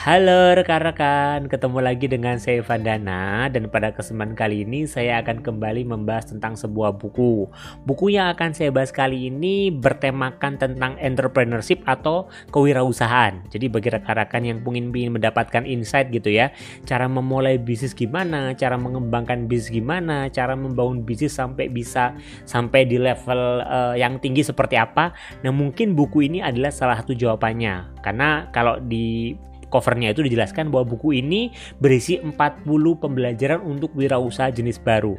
Halo rekan-rekan, ketemu lagi dengan saya Vandana dan pada kesempatan kali ini saya akan kembali membahas tentang sebuah buku. Buku yang akan saya bahas kali ini bertemakan tentang entrepreneurship atau kewirausahaan. Jadi bagi rekan-rekan yang ingin, ingin mendapatkan insight gitu ya, cara memulai bisnis gimana, cara mengembangkan bisnis gimana, cara membangun bisnis sampai bisa sampai di level uh, yang tinggi seperti apa. Nah mungkin buku ini adalah salah satu jawabannya. Karena kalau di covernya itu dijelaskan bahwa buku ini berisi 40 pembelajaran untuk wirausaha jenis baru.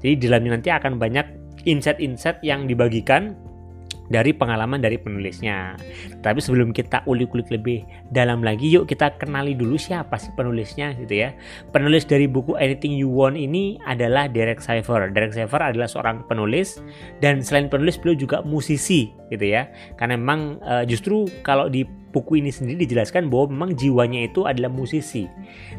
Jadi di dalamnya nanti akan banyak insight-insight yang dibagikan dari pengalaman dari penulisnya. Tapi sebelum kita ulik-ulik lebih dalam lagi, yuk kita kenali dulu siapa sih penulisnya gitu ya. Penulis dari buku Anything You Want ini adalah Derek Cypher. Derek Cypher adalah seorang penulis dan selain penulis beliau juga musisi gitu ya. Karena memang uh, justru kalau di buku ini sendiri dijelaskan bahwa memang jiwanya itu adalah musisi.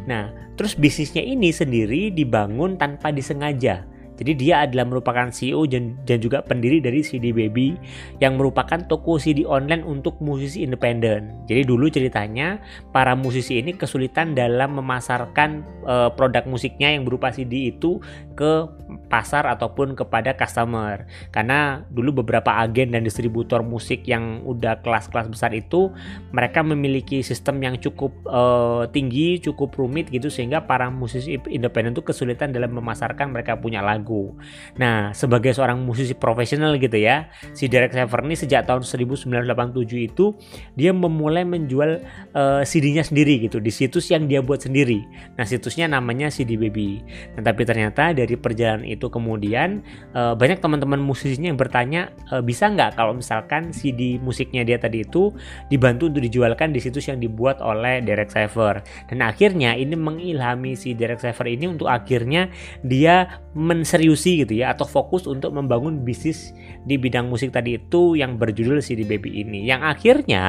Nah, terus bisnisnya ini sendiri dibangun tanpa disengaja. Jadi dia adalah merupakan CEO dan, juga pendiri dari CD Baby yang merupakan toko CD online untuk musisi independen. Jadi dulu ceritanya para musisi ini kesulitan dalam memasarkan uh, produk musiknya yang berupa CD itu ke pasar ataupun kepada customer. Karena dulu beberapa agen dan distributor musik yang udah kelas-kelas besar itu mereka memiliki sistem yang cukup uh, tinggi cukup rumit gitu sehingga para musisi independen itu kesulitan dalam memasarkan mereka punya lagu. Nah sebagai seorang musisi profesional gitu ya si Derek Sever ini sejak tahun 1987 itu dia memulai menjual uh, eh, CD-nya sendiri gitu di situs yang dia buat sendiri. Nah situsnya namanya CD Baby. Nah tapi ternyata dari perjalanan itu itu kemudian uh, banyak teman-teman musisinya yang bertanya uh, bisa nggak kalau misalkan CD musiknya dia tadi itu dibantu untuk dijualkan di situs yang dibuat oleh Derek Saver dan akhirnya ini mengilhami si Derek Saver ini untuk akhirnya dia menseriusi gitu ya atau fokus untuk membangun bisnis di bidang musik tadi itu yang berjudul CD Baby ini. Yang akhirnya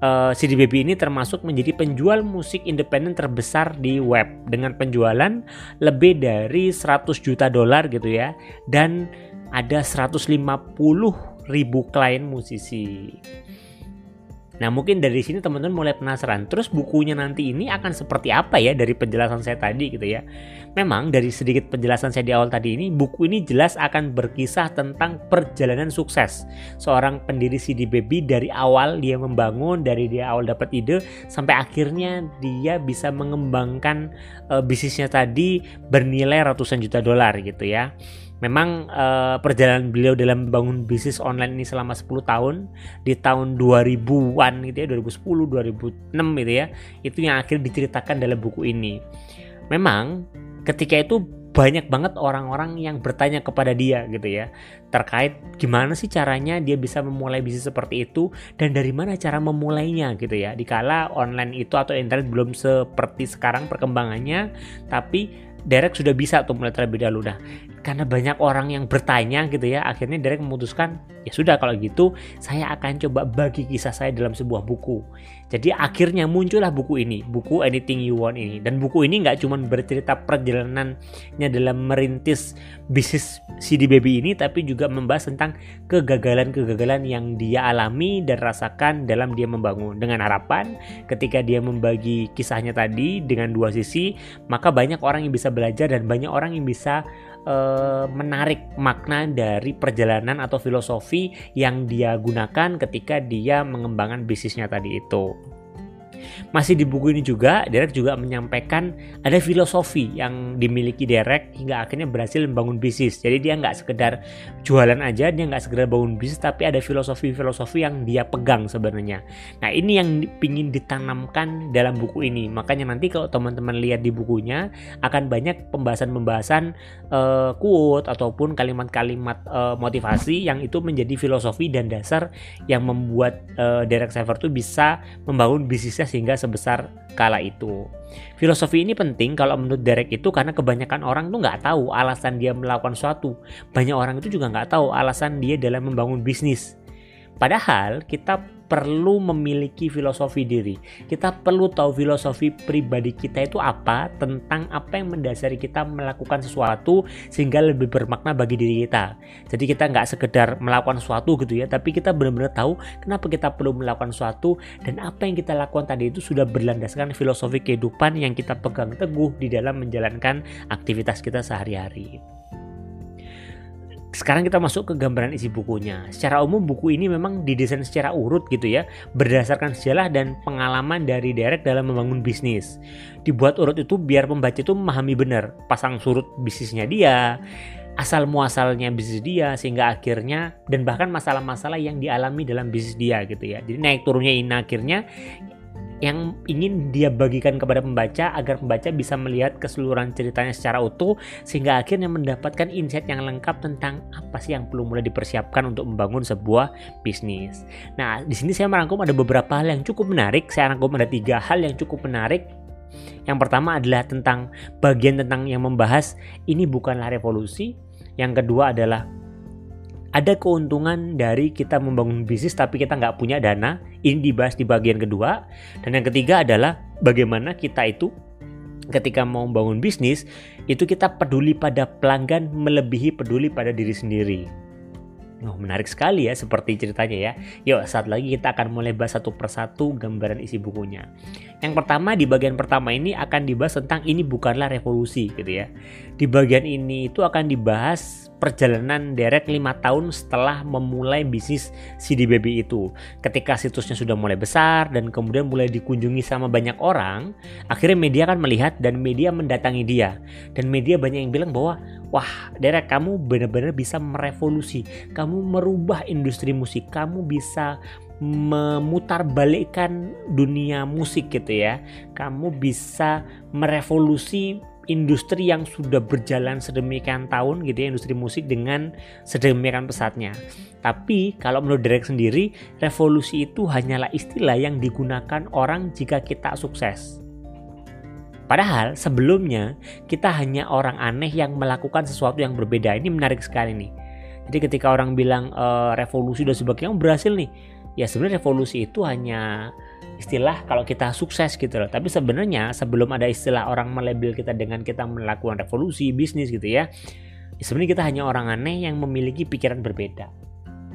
uh, eh, CD Baby ini termasuk menjadi penjual musik independen terbesar di web dengan penjualan lebih dari 100 juta dolar gitu ya dan ada 150 ribu klien musisi. Nah mungkin dari sini teman-teman mulai penasaran terus bukunya nanti ini akan seperti apa ya dari penjelasan saya tadi gitu ya. Memang dari sedikit penjelasan saya di awal tadi ini buku ini jelas akan berkisah tentang perjalanan sukses seorang pendiri CD Baby dari awal dia membangun dari dia awal dapat ide sampai akhirnya dia bisa mengembangkan uh, bisnisnya tadi bernilai ratusan juta dolar gitu ya memang uh, perjalanan beliau dalam membangun bisnis online ini selama 10 tahun di tahun 2000-an gitu ya 2010 2006 gitu ya itu yang akhirnya diceritakan dalam buku ini. Memang ketika itu banyak banget orang-orang yang bertanya kepada dia gitu ya terkait gimana sih caranya dia bisa memulai bisnis seperti itu dan dari mana cara memulainya gitu ya. Dikala online itu atau internet belum seperti sekarang perkembangannya tapi Derek sudah bisa tuh mulai terlebih dahulu. Nah karena banyak orang yang bertanya gitu ya akhirnya Derek memutuskan ya sudah kalau gitu saya akan coba bagi kisah saya dalam sebuah buku. Jadi akhirnya muncullah buku ini buku Anything You Want ini. Dan buku ini nggak cuma bercerita perjalanannya dalam merintis bisnis CD Baby ini tapi juga membahas tentang kegagalan-kegagalan yang dia alami dan rasakan dalam dia membangun. Dengan harapan ketika dia membagi kisahnya tadi dengan dua sisi maka banyak orang yang bisa belajar dan banyak orang yang bisa uh, menarik makna dari perjalanan atau filosofi yang dia gunakan ketika dia mengembangkan bisnisnya tadi itu. Masih di buku ini juga, Derek juga menyampaikan ada filosofi yang dimiliki Derek hingga akhirnya berhasil membangun bisnis. Jadi dia nggak sekedar jualan aja, dia nggak sekedar bangun bisnis, tapi ada filosofi-filosofi yang dia pegang sebenarnya. Nah ini yang ingin ditanamkan dalam buku ini. Makanya nanti kalau teman-teman lihat di bukunya akan banyak pembahasan-pembahasan uh, quote ataupun kalimat-kalimat uh, motivasi yang itu menjadi filosofi dan dasar yang membuat uh, Derek Saver itu bisa membangun bisnisnya sehingga sebesar kala itu. Filosofi ini penting kalau menurut Derek itu karena kebanyakan orang tuh nggak tahu alasan dia melakukan suatu. Banyak orang itu juga nggak tahu alasan dia dalam membangun bisnis. Padahal kita perlu memiliki filosofi diri. Kita perlu tahu filosofi pribadi kita itu apa, tentang apa yang mendasari kita melakukan sesuatu sehingga lebih bermakna bagi diri kita. Jadi kita nggak sekedar melakukan sesuatu gitu ya, tapi kita benar-benar tahu kenapa kita perlu melakukan sesuatu dan apa yang kita lakukan tadi itu sudah berlandaskan filosofi kehidupan yang kita pegang teguh di dalam menjalankan aktivitas kita sehari-hari sekarang kita masuk ke gambaran isi bukunya. Secara umum buku ini memang didesain secara urut gitu ya, berdasarkan sejarah dan pengalaman dari Derek dalam membangun bisnis. Dibuat urut itu biar pembaca itu memahami benar pasang surut bisnisnya dia, asal muasalnya bisnis dia sehingga akhirnya dan bahkan masalah-masalah yang dialami dalam bisnis dia gitu ya. Jadi naik turunnya ini akhirnya yang ingin dia bagikan kepada pembaca agar pembaca bisa melihat keseluruhan ceritanya secara utuh sehingga akhirnya mendapatkan insight yang lengkap tentang apa sih yang perlu mulai dipersiapkan untuk membangun sebuah bisnis. Nah, di sini saya merangkum ada beberapa hal yang cukup menarik. Saya rangkum ada tiga hal yang cukup menarik. Yang pertama adalah tentang bagian tentang yang membahas ini bukanlah revolusi. Yang kedua adalah ada keuntungan dari kita membangun bisnis tapi kita nggak punya dana. Ini dibahas di bagian kedua. Dan yang ketiga adalah bagaimana kita itu ketika mau membangun bisnis itu kita peduli pada pelanggan melebihi peduli pada diri sendiri. Oh, menarik sekali ya seperti ceritanya ya. Yuk, saat lagi kita akan mulai bahas satu persatu gambaran isi bukunya. Yang pertama di bagian pertama ini akan dibahas tentang ini bukanlah revolusi gitu ya. Di bagian ini itu akan dibahas perjalanan Derek 5 tahun setelah memulai bisnis CD Baby itu. Ketika situsnya sudah mulai besar dan kemudian mulai dikunjungi sama banyak orang, akhirnya media kan melihat dan media mendatangi dia. Dan media banyak yang bilang bahwa, wah Derek kamu benar-benar bisa merevolusi, kamu merubah industri musik, kamu bisa memutarbalikkan dunia musik gitu ya. Kamu bisa merevolusi industri yang sudah berjalan sedemikian tahun gitu ya industri musik dengan sedemikian pesatnya. Tapi kalau menurut Derek sendiri, revolusi itu hanyalah istilah yang digunakan orang jika kita sukses. Padahal sebelumnya kita hanya orang aneh yang melakukan sesuatu yang berbeda. Ini menarik sekali nih. Jadi ketika orang bilang e, revolusi dan sebagainya oh, berhasil nih, ya sebenarnya revolusi itu hanya istilah kalau kita sukses gitu loh. Tapi sebenarnya sebelum ada istilah orang melabel kita dengan kita melakukan revolusi bisnis gitu ya, ya sebenarnya kita hanya orang aneh yang memiliki pikiran berbeda.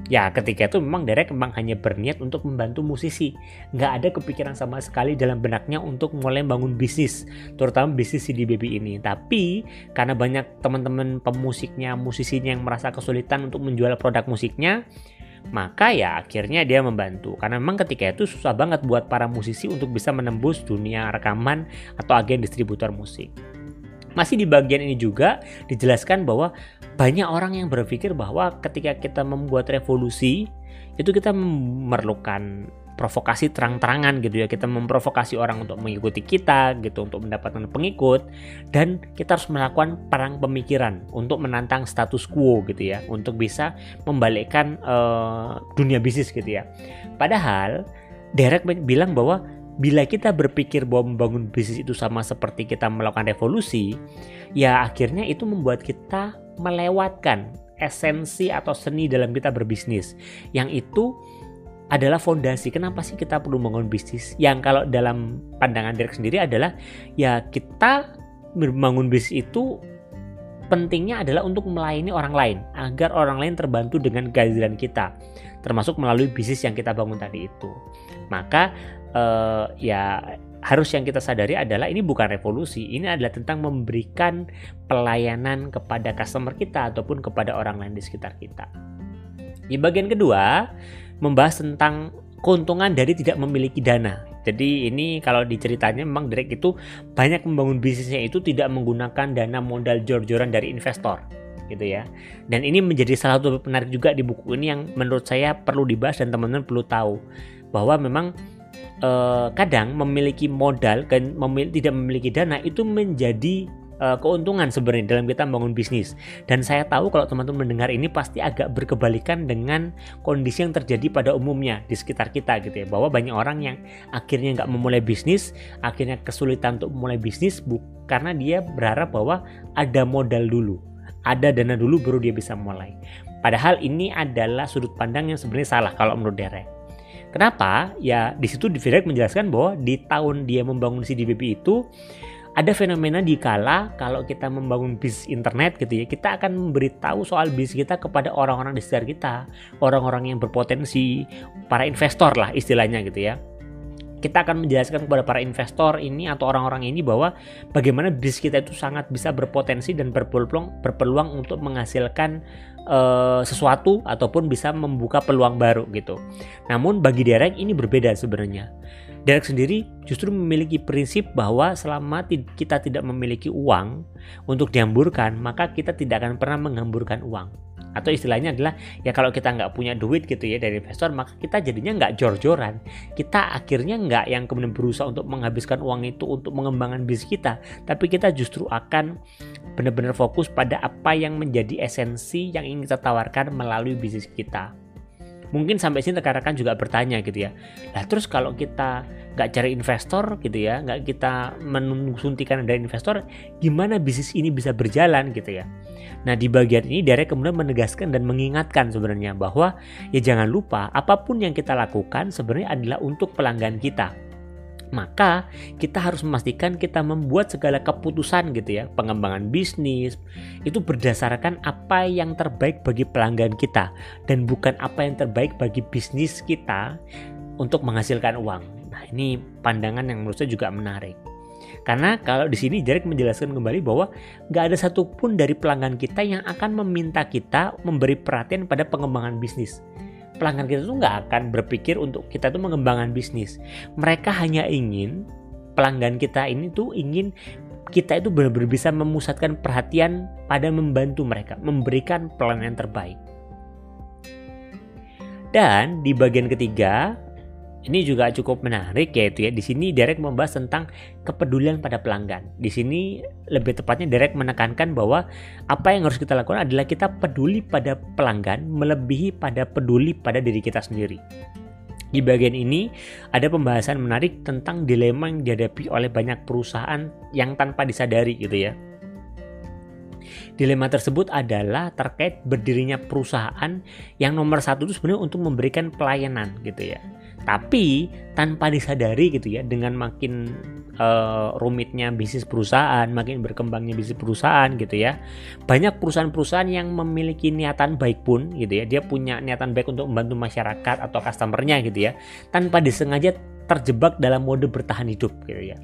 Ya ketika itu memang Derek memang hanya berniat untuk membantu musisi. Nggak ada kepikiran sama sekali dalam benaknya untuk mulai bangun bisnis. Terutama bisnis CD Baby ini. Tapi karena banyak teman-teman pemusiknya, musisinya yang merasa kesulitan untuk menjual produk musiknya maka ya akhirnya dia membantu karena memang ketika itu susah banget buat para musisi untuk bisa menembus dunia rekaman atau agen distributor musik. Masih di bagian ini juga dijelaskan bahwa banyak orang yang berpikir bahwa ketika kita membuat revolusi itu kita memerlukan provokasi terang-terangan gitu ya. Kita memprovokasi orang untuk mengikuti kita gitu untuk mendapatkan pengikut. Dan kita harus melakukan perang pemikiran untuk menantang status quo gitu ya. Untuk bisa membalikkan uh, dunia bisnis gitu ya. Padahal Derek bilang bahwa bila kita berpikir bahwa membangun bisnis itu sama seperti kita melakukan revolusi ya akhirnya itu membuat kita melewatkan esensi atau seni dalam kita berbisnis. Yang itu adalah fondasi. Kenapa sih kita perlu membangun bisnis? Yang kalau dalam pandangan Derek sendiri adalah ya kita membangun bisnis itu pentingnya adalah untuk melayani orang lain agar orang lain terbantu dengan kehadiran kita termasuk melalui bisnis yang kita bangun tadi itu. Maka eh, ya harus yang kita sadari adalah ini bukan revolusi, ini adalah tentang memberikan pelayanan kepada customer kita ataupun kepada orang lain di sekitar kita. Di bagian kedua, membahas tentang keuntungan dari tidak memiliki dana. Jadi ini kalau diceritanya memang Drake itu banyak membangun bisnisnya itu tidak menggunakan dana modal jor-joran dari investor gitu ya. Dan ini menjadi salah satu penarik juga di buku ini yang menurut saya perlu dibahas dan teman-teman perlu tahu bahwa memang eh, kadang memiliki modal dan memil tidak memiliki dana itu menjadi uh, keuntungan sebenarnya dalam kita membangun bisnis. Dan saya tahu kalau teman-teman mendengar ini pasti agak berkebalikan dengan kondisi yang terjadi pada umumnya di sekitar kita gitu ya. Bahwa banyak orang yang akhirnya nggak memulai bisnis, akhirnya kesulitan untuk memulai bisnis bu karena dia berharap bahwa ada modal dulu ada dana dulu baru dia bisa mulai. Padahal ini adalah sudut pandang yang sebenarnya salah kalau menurut Derek. Kenapa? Ya di situ Derek menjelaskan bahwa di tahun dia membangun CDBB itu ada fenomena di kala kalau kita membangun bisnis internet gitu ya, kita akan memberitahu soal bisnis kita kepada orang-orang di sekitar kita, orang-orang yang berpotensi, para investor lah istilahnya gitu ya kita akan menjelaskan kepada para investor ini atau orang-orang ini bahwa bagaimana bisnis kita itu sangat bisa berpotensi dan berpeluang berpeluang untuk menghasilkan uh, sesuatu ataupun bisa membuka peluang baru gitu. Namun bagi Derek ini berbeda sebenarnya. Derek sendiri justru memiliki prinsip bahwa selama kita tidak memiliki uang untuk dihamburkan, maka kita tidak akan pernah menghamburkan uang. Atau istilahnya adalah ya kalau kita nggak punya duit gitu ya dari investor maka kita jadinya nggak jor-joran. Kita akhirnya nggak yang kemudian berusaha untuk menghabiskan uang itu untuk mengembangkan bisnis kita tapi kita justru akan benar-benar fokus pada apa yang menjadi esensi yang ingin kita tawarkan melalui bisnis kita mungkin sampai sini rekan-rekan juga bertanya gitu ya lah terus kalau kita nggak cari investor gitu ya nggak kita menunggu suntikan dari investor gimana bisnis ini bisa berjalan gitu ya Nah di bagian ini Derek kemudian menegaskan dan mengingatkan sebenarnya bahwa ya jangan lupa apa pun yang kita lakukan sebenarnya adalah untuk pelanggan kita. Maka kita harus memastikan kita membuat segala keputusan gitu ya, pengembangan bisnis itu berdasarkan apa yang terbaik bagi pelanggan kita dan bukan apa yang terbaik bagi bisnis kita untuk menghasilkan uang. Nah, ini pandangan yang menurut saya juga menarik. Karena kalau di sini Derek menjelaskan kembali bahwa nggak ada satupun dari pelanggan kita yang akan meminta kita memberi perhatian pada pengembangan bisnis. Pelanggan kita tuh nggak akan berpikir untuk kita tuh mengembangkan bisnis. Mereka hanya ingin pelanggan kita ini tuh ingin kita itu benar-benar bisa memusatkan perhatian pada membantu mereka, memberikan pelayanan terbaik. Dan di bagian ketiga, ini juga cukup menarik yaitu ya di sini Derek membahas tentang kepedulian pada pelanggan. Di sini lebih tepatnya Derek menekankan bahwa apa yang harus kita lakukan adalah kita peduli pada pelanggan melebihi pada peduli pada diri kita sendiri. Di bagian ini ada pembahasan menarik tentang dilema yang dihadapi oleh banyak perusahaan yang tanpa disadari gitu ya. Dilema tersebut adalah terkait berdirinya perusahaan yang nomor satu itu sebenarnya untuk memberikan pelayanan gitu ya tapi tanpa disadari gitu ya dengan makin uh, rumitnya bisnis perusahaan makin berkembangnya bisnis perusahaan gitu ya banyak perusahaan-perusahaan yang memiliki niatan baik pun gitu ya dia punya niatan baik untuk membantu masyarakat atau customernya gitu ya tanpa disengaja terjebak dalam mode bertahan hidup gitu ya.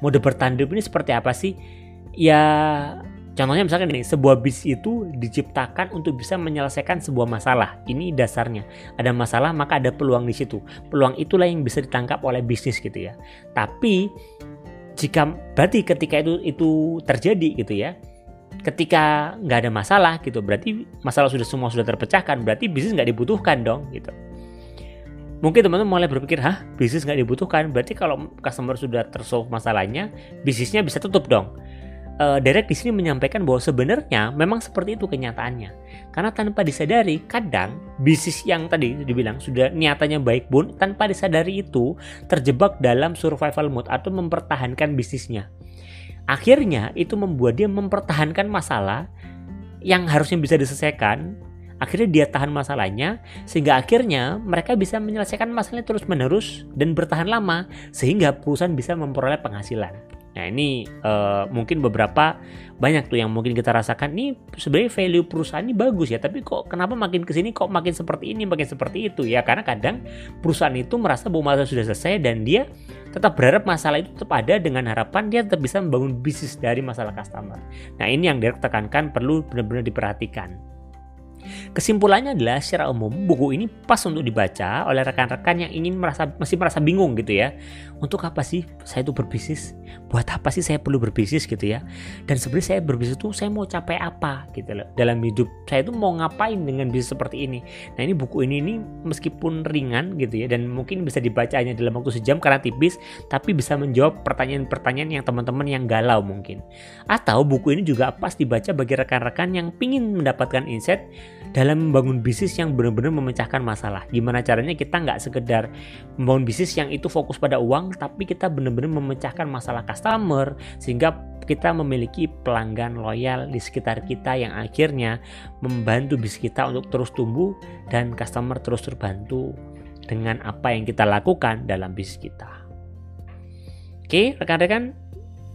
Mode bertahan hidup ini seperti apa sih? Ya Contohnya misalkan ini, sebuah bis itu diciptakan untuk bisa menyelesaikan sebuah masalah. Ini dasarnya. Ada masalah maka ada peluang di situ. Peluang itulah yang bisa ditangkap oleh bisnis gitu ya. Tapi jika berarti ketika itu itu terjadi gitu ya. Ketika nggak ada masalah gitu, berarti masalah sudah semua sudah terpecahkan, berarti bisnis nggak dibutuhkan dong gitu. Mungkin teman-teman mulai berpikir, hah bisnis nggak dibutuhkan, berarti kalau customer sudah tersolve masalahnya, bisnisnya bisa tutup dong uh, Derek di sini menyampaikan bahwa sebenarnya memang seperti itu kenyataannya. Karena tanpa disadari, kadang bisnis yang tadi dibilang sudah niatannya baik pun tanpa disadari itu terjebak dalam survival mode atau mempertahankan bisnisnya. Akhirnya itu membuat dia mempertahankan masalah yang harusnya bisa diselesaikan. Akhirnya dia tahan masalahnya sehingga akhirnya mereka bisa menyelesaikan masalahnya terus menerus dan bertahan lama sehingga perusahaan bisa memperoleh penghasilan. Nah ini uh, mungkin beberapa banyak tuh yang mungkin kita rasakan nih sebenarnya value perusahaan ini bagus ya tapi kok kenapa makin ke sini kok makin seperti ini makin seperti itu ya karena kadang perusahaan itu merasa bahwa masalah sudah selesai dan dia tetap berharap masalah itu tetap ada dengan harapan dia tetap bisa membangun bisnis dari masalah customer. Nah ini yang Derek tekankan perlu benar-benar diperhatikan. Kesimpulannya adalah secara umum buku ini pas untuk dibaca oleh rekan-rekan yang ingin merasa masih merasa bingung gitu ya. Untuk apa sih saya itu berbisnis? Buat apa sih saya perlu berbisnis gitu ya? Dan sebenarnya saya berbisnis itu saya mau capai apa gitu loh dalam hidup. Saya itu mau ngapain dengan bisnis seperti ini? Nah, ini buku ini ini meskipun ringan gitu ya dan mungkin bisa dibaca hanya dalam waktu sejam karena tipis, tapi bisa menjawab pertanyaan-pertanyaan yang teman-teman yang galau mungkin. Atau buku ini juga pas dibaca bagi rekan-rekan yang ingin mendapatkan insight dalam membangun bisnis yang benar-benar memecahkan masalah. Gimana caranya kita nggak sekedar membangun bisnis yang itu fokus pada uang, tapi kita benar-benar memecahkan masalah customer sehingga kita memiliki pelanggan loyal di sekitar kita yang akhirnya membantu bisnis kita untuk terus tumbuh dan customer terus terbantu dengan apa yang kita lakukan dalam bisnis kita. Oke, rekan-rekan,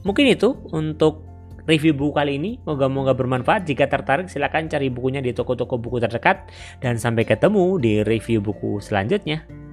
mungkin itu untuk review buku kali ini. Moga-moga bermanfaat. Jika tertarik silahkan cari bukunya di toko-toko buku terdekat. Dan sampai ketemu di review buku selanjutnya.